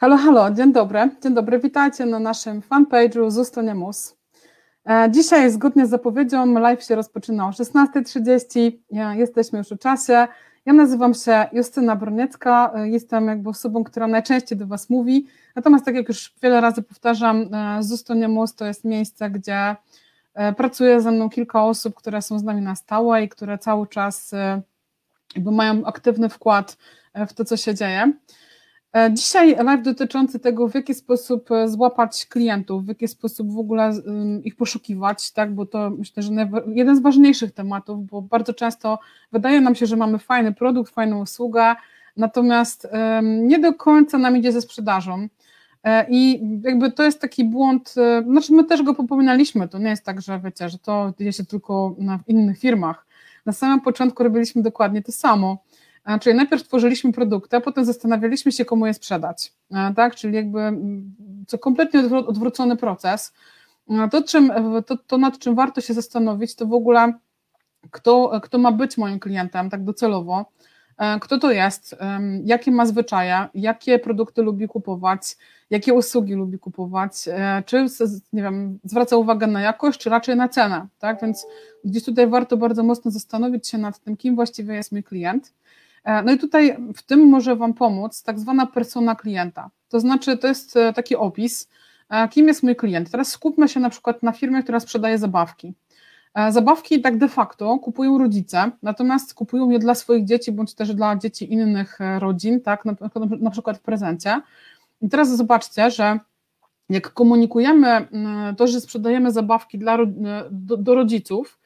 Halo, halo, dzień dobry. Dzień dobry, witajcie na naszym fanpage'u Zustonie Mus. E, dzisiaj, zgodnie z zapowiedzią, live się rozpoczyna o 16.30. Jesteśmy już w czasie. Ja nazywam się Justyna Broniecka, e, jestem jakby osobą, która najczęściej do Was mówi. Natomiast, tak jak już wiele razy powtarzam, e, Zustonie Mus to jest miejsce, gdzie pracuje ze mną kilka osób, które są z nami na stałe i które cały czas jakby mają aktywny wkład w to, co się dzieje. E, dzisiaj live dotyczący tego, w jaki sposób e, złapać klientów, w jaki sposób w ogóle ich poszukiwać, tak, bo to myślę, że jeden z ważniejszych tematów, bo bardzo często wydaje nam się, że mamy fajny produkt, fajną usługę, natomiast nie do końca nam idzie ze sprzedażą. E, I jakby to jest taki błąd, znaczy my też go popominaliśmy, to nie jest tak, że wiecie, że to dzieje się tylko na innych firmach. Na samym początku robiliśmy dokładnie to samo Czyli najpierw tworzyliśmy produkty, a potem zastanawialiśmy się, komu je sprzedać, tak? Czyli jakby co kompletnie odwrócony proces. To, czym, to, to, nad czym warto się zastanowić, to w ogóle kto, kto ma być moim klientem tak docelowo, kto to jest, jakie ma zwyczaje, jakie produkty lubi kupować, jakie usługi lubi kupować, e, czy nie wiem, zwraca uwagę na jakość, czy raczej na cenę, tak? Więc gdzieś tutaj warto bardzo mocno zastanowić się nad tym, kim właściwie jest mój klient. E, no i tutaj w tym może Wam pomóc tak zwana persona klienta. To znaczy, to jest e, taki opis, e, kim jest mój klient. Teraz skupmy się na przykład na firmie, która sprzedaje zabawki. Zabawki tak de facto kupują rodzice, natomiast kupują je dla swoich dzieci bądź też dla dzieci innych rodzin, tak, na, przykład w prezencie. I teraz zobaczcie, że jak komunikujemy to, że sprzedajemy zabawki dla, do, do rodziców,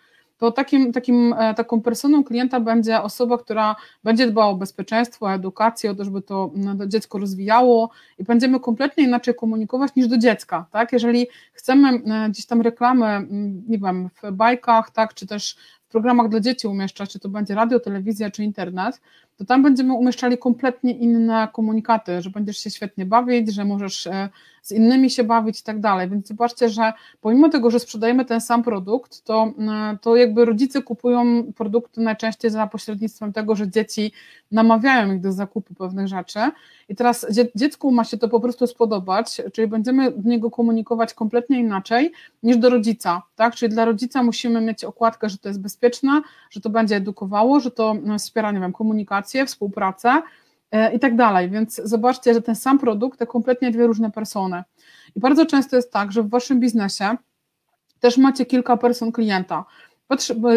to takim, takim, e, taką personą klienta będzie osoba, która będzie dbała o bezpieczeństwo, o edukację, o to, żeby to dziecko rozwijało i będziemy kompletnie inaczej komunikować niż do dziecka, tak? Jeżeli chcemy e, gdzieś tam reklamy, nie wiem, w bajkach, tak, czy też w programach dla dzieci umieszczać, czy to będzie radio, telewizja, czy internet, to tam będziemy umieszczali kompletnie inne komunikaty, że będziesz się świetnie bawić, że możesz e, z innymi się bawić i tak dalej. Więc zobaczcie, że pomimo tego, że sprzedajemy ten sam produkt, to, e, to jakby rodzice kupują produkty najczęściej za pośrednictwem tego, że dzieci namawiają ich do zakupu pewnych rzeczy. I teraz dziecku ma się to po prostu spodobać, czyli będziemy do niego komunikować kompletnie inaczej niż do rodzica. Tak? Czyli dla rodzica musimy mieć okładkę, że to jest bezpieczne, że to będzie edukowało, że to e, wspiera, nie wiem, komunikację, współpracę E, i tak dalej. Więc zobaczcie, że ten sam produkt to kompletnie dwie różne persony. I bardzo często jest tak, że w waszym biznesie też macie kilka person klienta.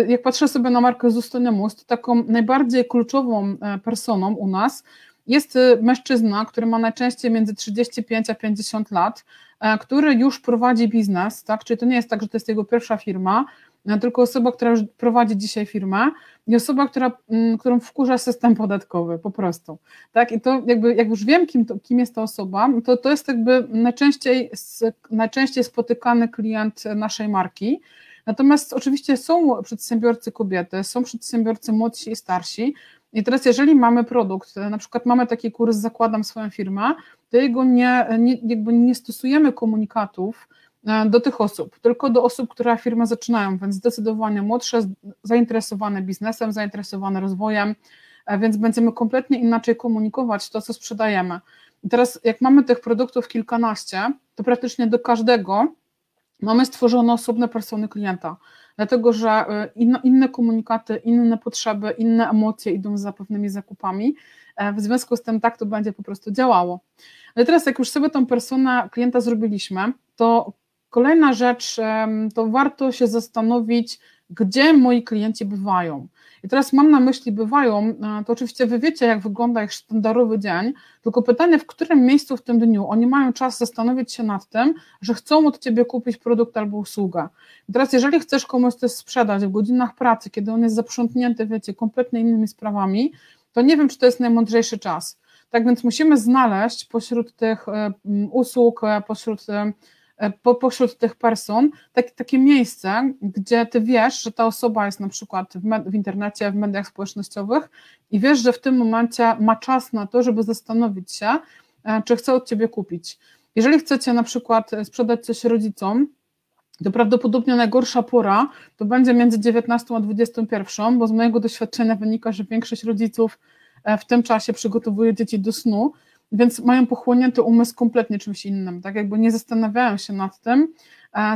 Jak patrzę sobie na markę Zustonemus, to taką najbardziej kluczową e, personą u nas jest e, mężczyzna, który ma najczęściej między 35 a 50 lat, który już prowadzi biznes, tak? Czyli to nie jest tak, że to jest jego pierwsza firma, tylko osoba, która już prowadzi dzisiaj firmę i osoba, która, mm, którą wkurza system podatkowy po prostu. Tak? I to jakby, jak już wiem, kim, to, kim jest ta osoba, to to jest jakby najczęściej, najczęściej spotykany klient naszej marki. Natomiast oczywiście są przedsiębiorcy kobiety, są przedsiębiorcy młodsi i starsi. I teraz, jeżeli mamy produkt, na przykład mamy taki kurs, zakładam swoją firmę, to jego nie, nie, jakby nie stosujemy komunikatów, do tych osób, tylko do osób, które firmę zaczynają, więc zdecydowanie młodsze, zainteresowane biznesem, zainteresowane rozwojem, e, więc będziemy kompletnie inaczej komunikować to, co sprzedajemy. I teraz, jak mamy tych produktów kilkanaście, to praktycznie do każdego mamy stworzone osobne persony klienta, dlatego że e, inne, komunikaty, inne potrzeby, inne emocje idą za pewnymi zakupami. W związku z tym tak to będzie po prostu działało. Ale teraz, jak już sobie tą personę klienta zrobiliśmy, to Kolejna rzecz, to warto się zastanowić, gdzie moi klienci bywają. I teraz mam na myśli bywają, e, to oczywiście wy wiecie, jak wygląda ich sztandarowy dzień, tylko pytanie, w którym miejscu w tym dniu oni mają czas zastanowić się nad tym, że chcą od ciebie kupić produkt albo usługę. I teraz, jeżeli chcesz komuś coś sprzedać w godzinach pracy, kiedy on jest zaprzątnięty, wiecie, kompletnie innymi sprawami, to nie wiem, czy to jest najmądrzejszy czas. Tak więc musimy znaleźć pośród tych e, usług, e, pośród po, pośród tych person tak, takie miejsce, gdzie ty wiesz, że ta osoba jest na przykład w, med, w internecie, w mediach społecznościowych i wiesz, że w tym momencie ma czas na to, żeby zastanowić się, e, czy chce od ciebie kupić. Jeżeli chcecie na przykład sprzedać coś rodzicom, to prawdopodobnie najgorsza pora to będzie między 19 a 21, bo z mojego doświadczenia wynika, że większość rodziców e, w tym czasie przygotowuje dzieci do snu więc mają pochłonięty umysł kompletnie czymś innym, tak jakby nie zastanawiają się nad tym,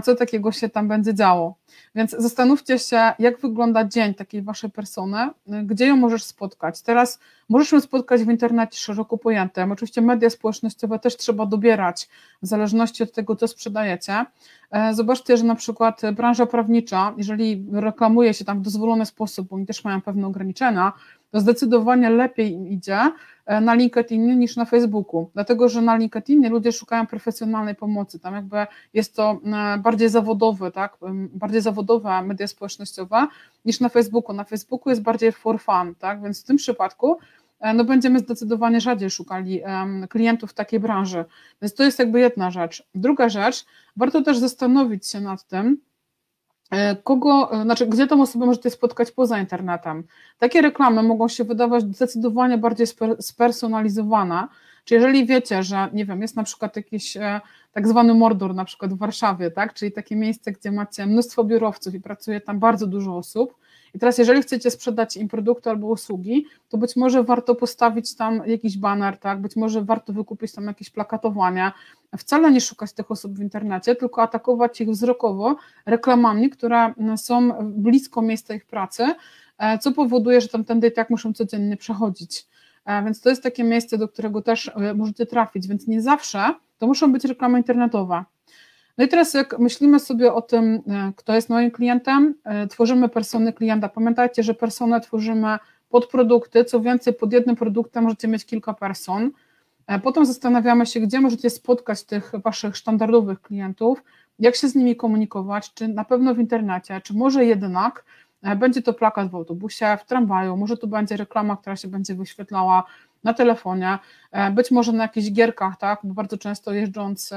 co takiego się tam będzie działo. Więc zastanówcie się, jak wygląda dzień takiej waszej persony, gdzie ją możesz spotkać. Teraz możesz ją spotkać w internecie szeroko pojętym. Oczywiście media społecznościowe też trzeba dobierać w zależności od tego, co sprzedajecie. E, zobaczcie, że na przykład branża prawnicza, jeżeli reklamuje się tam w dozwolony sposób, bo oni też mają pewne ograniczenia, to zdecydowanie lepiej im idzie e, na LinkedInie niż na Facebooku, dlatego że na LinkedInie ludzie szukają profesjonalnej pomocy, tam jakby jest to e, bardziej zawodowe, tak, bardziej zawodowe media społecznościowe niż na Facebooku. Na Facebooku jest bardziej for fun, tak, więc w tym przypadku e, no będziemy zdecydowanie rzadziej szukali klientów w takiej branży. Więc to jest jakby jedna rzecz. Druga rzecz, warto też zastanowić się nad tym, kogo, e, znaczy gdzie tą osobę możecie spotkać poza internetem. Takie reklamy mogą się wydawać zdecydowanie bardziej spersonalizowane, czy jeżeli wiecie, że nie wiem, jest na przykład jakiś e, tak zwany mordor na przykład w Warszawie, tak, czyli takie miejsce, gdzie macie mnóstwo biurowców i pracuje tam bardzo dużo osób, i teraz, jeżeli chcecie sprzedać im produkty albo usługi, to być może warto postawić tam jakiś baner, tak? Być może warto wykupić tam jakieś plakatowania. Wcale nie szukać tych osób w internecie, tylko atakować ich wzrokowo reklamami, które są blisko miejsca ich pracy, e, co powoduje, że tamtędy i tak muszą codziennie przechodzić. E, więc to jest takie miejsce, do którego też e, możecie trafić, więc nie zawsze to muszą być reklamy internetowe. No i teraz jak myślimy sobie o tym, e, kto jest moim klientem, e, tworzymy persony klienta. Pamiętajcie, że personę tworzymy pod produkty, co więcej pod jednym produktem możecie mieć kilka person. E, potem zastanawiamy się, gdzie możecie spotkać tych waszych standardowych klientów, jak się z nimi komunikować, czy na pewno w internecie, czy może jednak będzie to plakat w autobusie, w tramwaju, może to będzie reklama, która się będzie wyświetlała na telefonie, być może na jakichś gierkach, tak, bo bardzo często jeżdżąc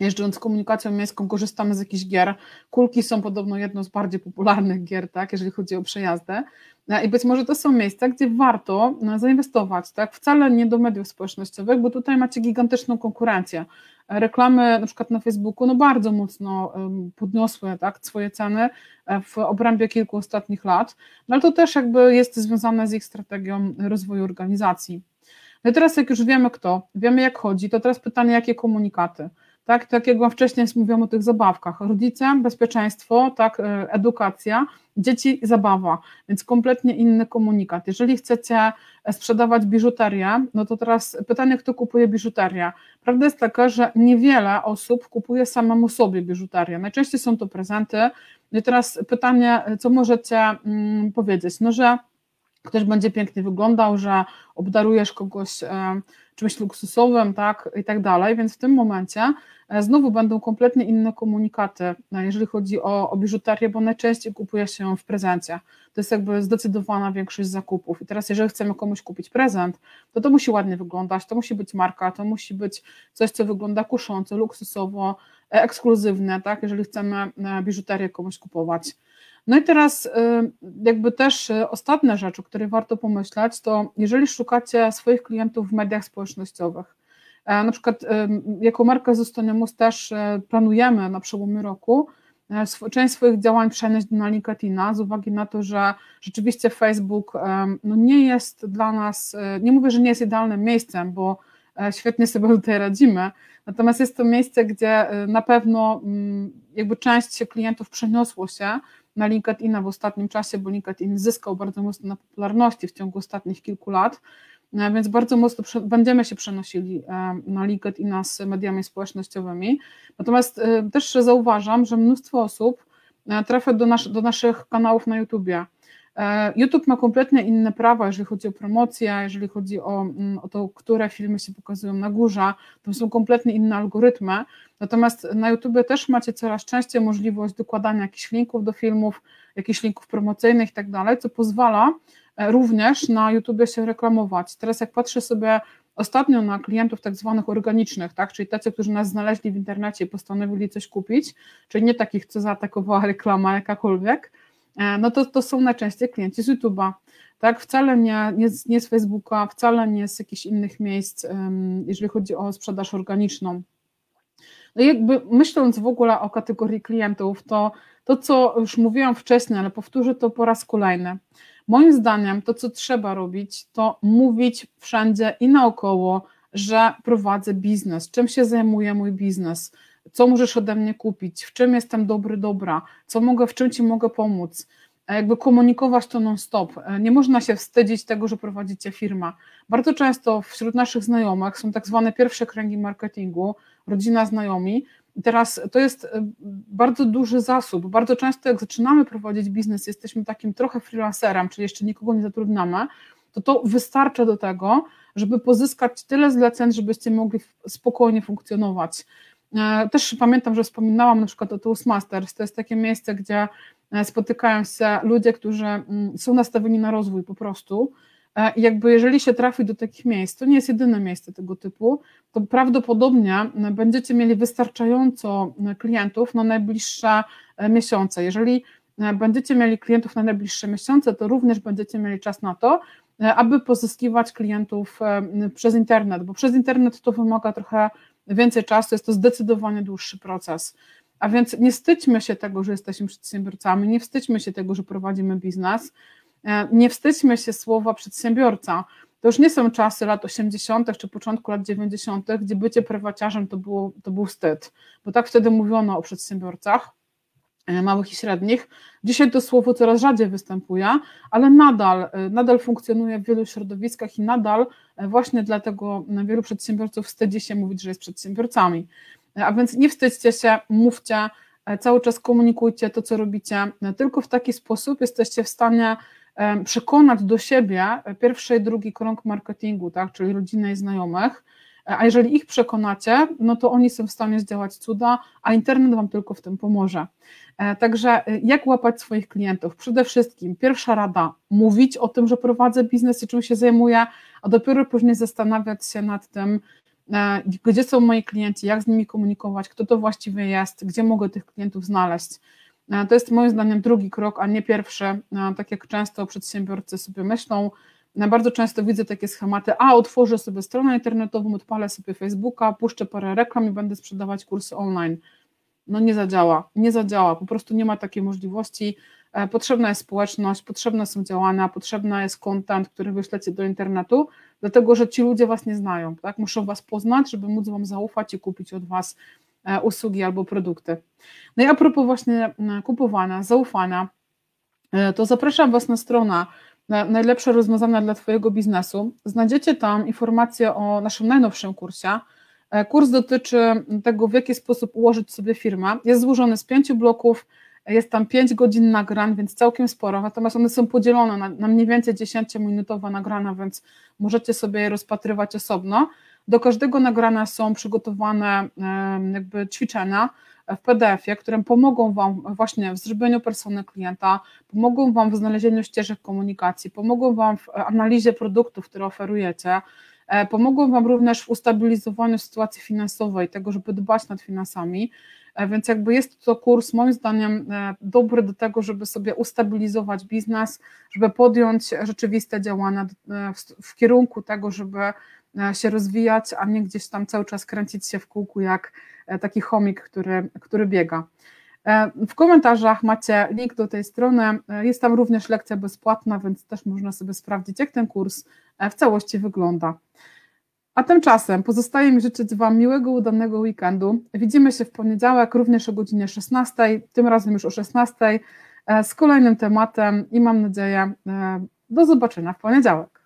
jeżdżąc komunikacją miejską, korzystamy z jakichś gier. Kulki są podobno jedną z bardziej popularnych gier, tak, jeżeli chodzi o przejazdy. I być może to są miejsca, gdzie warto no, zainwestować, tak? Wcale nie do mediów społecznościowych, bo tutaj macie gigantyczną konkurencję. Reklamy na przykład na Facebooku no bardzo mocno podniosły tak, swoje ceny e, w obrębie kilku ostatnich lat, no ale to też jakby jest związane z ich strategią rozwoju organizacji. No teraz jak już wiemy kto, wiemy jak chodzi, to teraz pytanie jakie komunikaty tak, tak jak wam wcześniej mówiłam o tych zabawkach. Rodzice, bezpieczeństwo, tak, e, edukacja, dzieci, zabawa, więc kompletnie inny komunikat. Jeżeli chcecie sprzedawać biżuterię, no to teraz pytanie, kto kupuje biżuterię. Prawda jest taka, że niewiele osób kupuje samemu sobie biżuterię. Najczęściej są to prezenty. No I teraz pytanie, co możecie mm, powiedzieć? No, że ktoś będzie pięknie wyglądał, że obdarujesz kogoś e, czymś luksusowym, tak, i tak dalej, więc w tym momencie e, znowu będą kompletnie inne komunikaty, e, jeżeli chodzi o, o biżuterię, bo najczęściej kupuje się ją w prezencie. To jest jakby zdecydowana większość zakupów. I teraz, jeżeli chcemy komuś kupić prezent, to to musi ładnie wyglądać, to musi być marka, to musi być coś, co wygląda kusząco, luksusowo, ekskluzywne, tak, jeżeli chcemy biżuterię komuś kupować. No i teraz y, jakby też y, ostatnia rzecz, o której warto pomyśleć, to jeżeli szukacie swoich klientów w mediach społecznościowych, e, na przykład y, jako marka Zostaniamus też planujemy na przełomie roku e, część swoich działań przenieść na LinkedIna z uwagi na to, że rzeczywiście Facebook no nie jest dla nas, nie mówię, że nie jest idealnym miejscem, bo świetnie sobie tutaj radzimy, natomiast jest to miejsce, gdzie na pewno mm, jakby część klientów przeniosło się na LinkedIna w ostatnim czasie, bo LinkedIn zyskał bardzo mocno na popularności w ciągu ostatnich kilku lat, e, więc bardzo mocno będziemy się przenosili e, na LinkedIna z mediami społecznościowymi. Natomiast e, też zauważam, że mnóstwo osób trafia do, nas, do naszych kanałów na YouTubie. YouTube ma kompletnie inne prawa, jeżeli chodzi o promocję, jeżeli chodzi o, mm, o to, które filmy się pokazują na górze, to są kompletnie inne algorytmy. Natomiast na YouTube też macie coraz częściej możliwość dokładania jakichś linków do filmów, jakichś linków promocyjnych i tak dalej, co pozwala e, również na YouTube się reklamować. Teraz jak patrzę sobie ostatnio na klientów tak zwanych organicznych, tak, czyli tacy, którzy nas znaleźli w internecie i postanowili coś kupić, czyli nie takich, co zaatakowała reklama jakakolwiek, e, no to, to są najczęściej klienci z YouTube'a. Tak, wcale nie, nie, z, nie z Facebooka, wcale nie z jakichś innych miejsc, jeżeli chodzi o sprzedaż organiczną. No jakby myśląc w ogóle o kategorii klientów, to to, co już mówiłam wcześniej, ale powtórzę to po raz kolejny. Moim zdaniem to, co trzeba robić, to mówić wszędzie i naokoło że prowadzę biznes, czym się zajmuje mój biznes, co możesz ode mnie kupić, w czym jestem dobry, dobra, co mogę, w czym ci mogę pomóc. Jakby komunikować to non-stop. Nie można się wstydzić tego, że prowadzicie firmę. Bardzo często wśród naszych znajomych są tak zwane pierwsze kręgi marketingu, rodzina, znajomi. Teraz to jest e, bardzo duży zasób. Bardzo często, jak zaczynamy prowadzić biznes, jesteśmy takim trochę freelancerem, czyli jeszcze nikogo nie zatrudniamy, to to wystarcza do tego, żeby pozyskać tyle zleceń, żebyście mogli spokojnie funkcjonować. E, też pamiętam, że wspominałam na przykład o Toastmasters, to jest takie miejsce, gdzie e, spotykają się ludzie, którzy mm, są nastawieni na rozwój po prostu. E, I jakby jeżeli się trafi do takich miejsc, to nie jest jedyne miejsce tego typu, to prawdopodobnie będziecie mieli wystarczająco klientów na najbliższe miesiące. Jeżeli będziecie mieli klientów na najbliższe miesiące, to również będziecie mieli czas na to, aby pozyskiwać klientów przez internet, bo przez internet to wymaga trochę więcej czasu, jest to zdecydowanie dłuższy proces. A więc nie wstydźmy się tego, że jesteśmy przedsiębiorcami, nie wstydźmy się tego, że prowadzimy biznes, e, nie wstydźmy się słowa przedsiębiorca. To już nie są czasy lat 80. czy początku lat 90., gdzie bycie prywaciarzem to, było, to był wstyd, bo tak wtedy mówiono o przedsiębiorcach. E, małych i średnich. Dzisiaj to słowo coraz rzadziej występuje, ale nadal, e, nadal funkcjonuje w wielu środowiskach i nadal e, właśnie dlatego wielu przedsiębiorców wstydzi się mówić, że jest przedsiębiorcami. A więc nie wstydźcie się, mówcie, cały czas komunikujcie to, co robicie. Tylko w taki sposób jesteście w stanie przekonać do siebie pierwszy i drugi krąg marketingu, tak, czyli rodzinę i znajomych, a jeżeli ich przekonacie, no to oni są w stanie zdziałać cuda, a internet Wam tylko w tym pomoże. E, także e, jak łapać swoich klientów? Przede wszystkim pierwsza rada, mówić o tym, że prowadzę biznes i czym się zajmuję, a dopiero później zastanawiać się nad tym, e, gdzie są moi klienci, jak z nimi komunikować, kto to właściwie jest, gdzie mogę tych klientów znaleźć. To jest moim zdaniem drugi krok, a nie pierwszy, tak jak często przedsiębiorcy sobie myślą, bardzo często widzę takie schematy, a otworzę sobie stronę internetową, odpalę sobie Facebooka, puszczę parę reklam i będę sprzedawać kursy online. No nie zadziała, nie zadziała, po prostu nie ma takiej możliwości. E, potrzebna jest społeczność, potrzebne są działania, potrzebny jest content, który wyślecie do internetu, dlatego że ci ludzie was nie znają, tak? Muszą was poznać, żeby móc wam zaufać i kupić od was e, usługi albo produkty. No i a propos właśnie kupowania, zaufania, e, to zapraszam was na stronę najlepsze rozwiązania dla Twojego biznesu. Znajdziecie tam informacje o naszym najnowszym kursie. E, kurs dotyczy tego, w jaki sposób ułożyć sobie firmę. Jest złożony z pięciu bloków, jest tam pięć godzin nagrań, więc całkiem sporo, natomiast one są podzielone na, na mniej więcej 10-minutowe nagrania, więc możecie sobie je rozpatrywać osobno. Do każdego nagrania są przygotowane jakby ćwiczenia, w PDF-ie, które pomogą Wam właśnie w zrobieniu persony klienta, pomogą Wam w znalezieniu ścieżek komunikacji, pomogą Wam w analizie produktów, które oferujecie, e, pomogą Wam również w ustabilizowaniu sytuacji finansowej, tego, żeby dbać nad finansami. E, więc jakby jest to kurs moim zdaniem e, dobry do tego, żeby sobie ustabilizować biznes, żeby podjąć rzeczywiste działania w, kierunku tego, żeby się rozwijać, a nie gdzieś tam cały czas kręcić się w kółku jak E, taki chomik, który, który biega. E, w komentarzach macie link do tej strony. E, jest tam również lekcja bezpłatna, więc też można sobie sprawdzić, jak ten kurs w całości wygląda. A tymczasem pozostaje mi życzyć Wam miłego, udanego weekendu. Widzimy się w poniedziałek, również o godzinie 16, tym razem już o 16, z kolejnym tematem i mam nadzieję do zobaczenia w poniedziałek.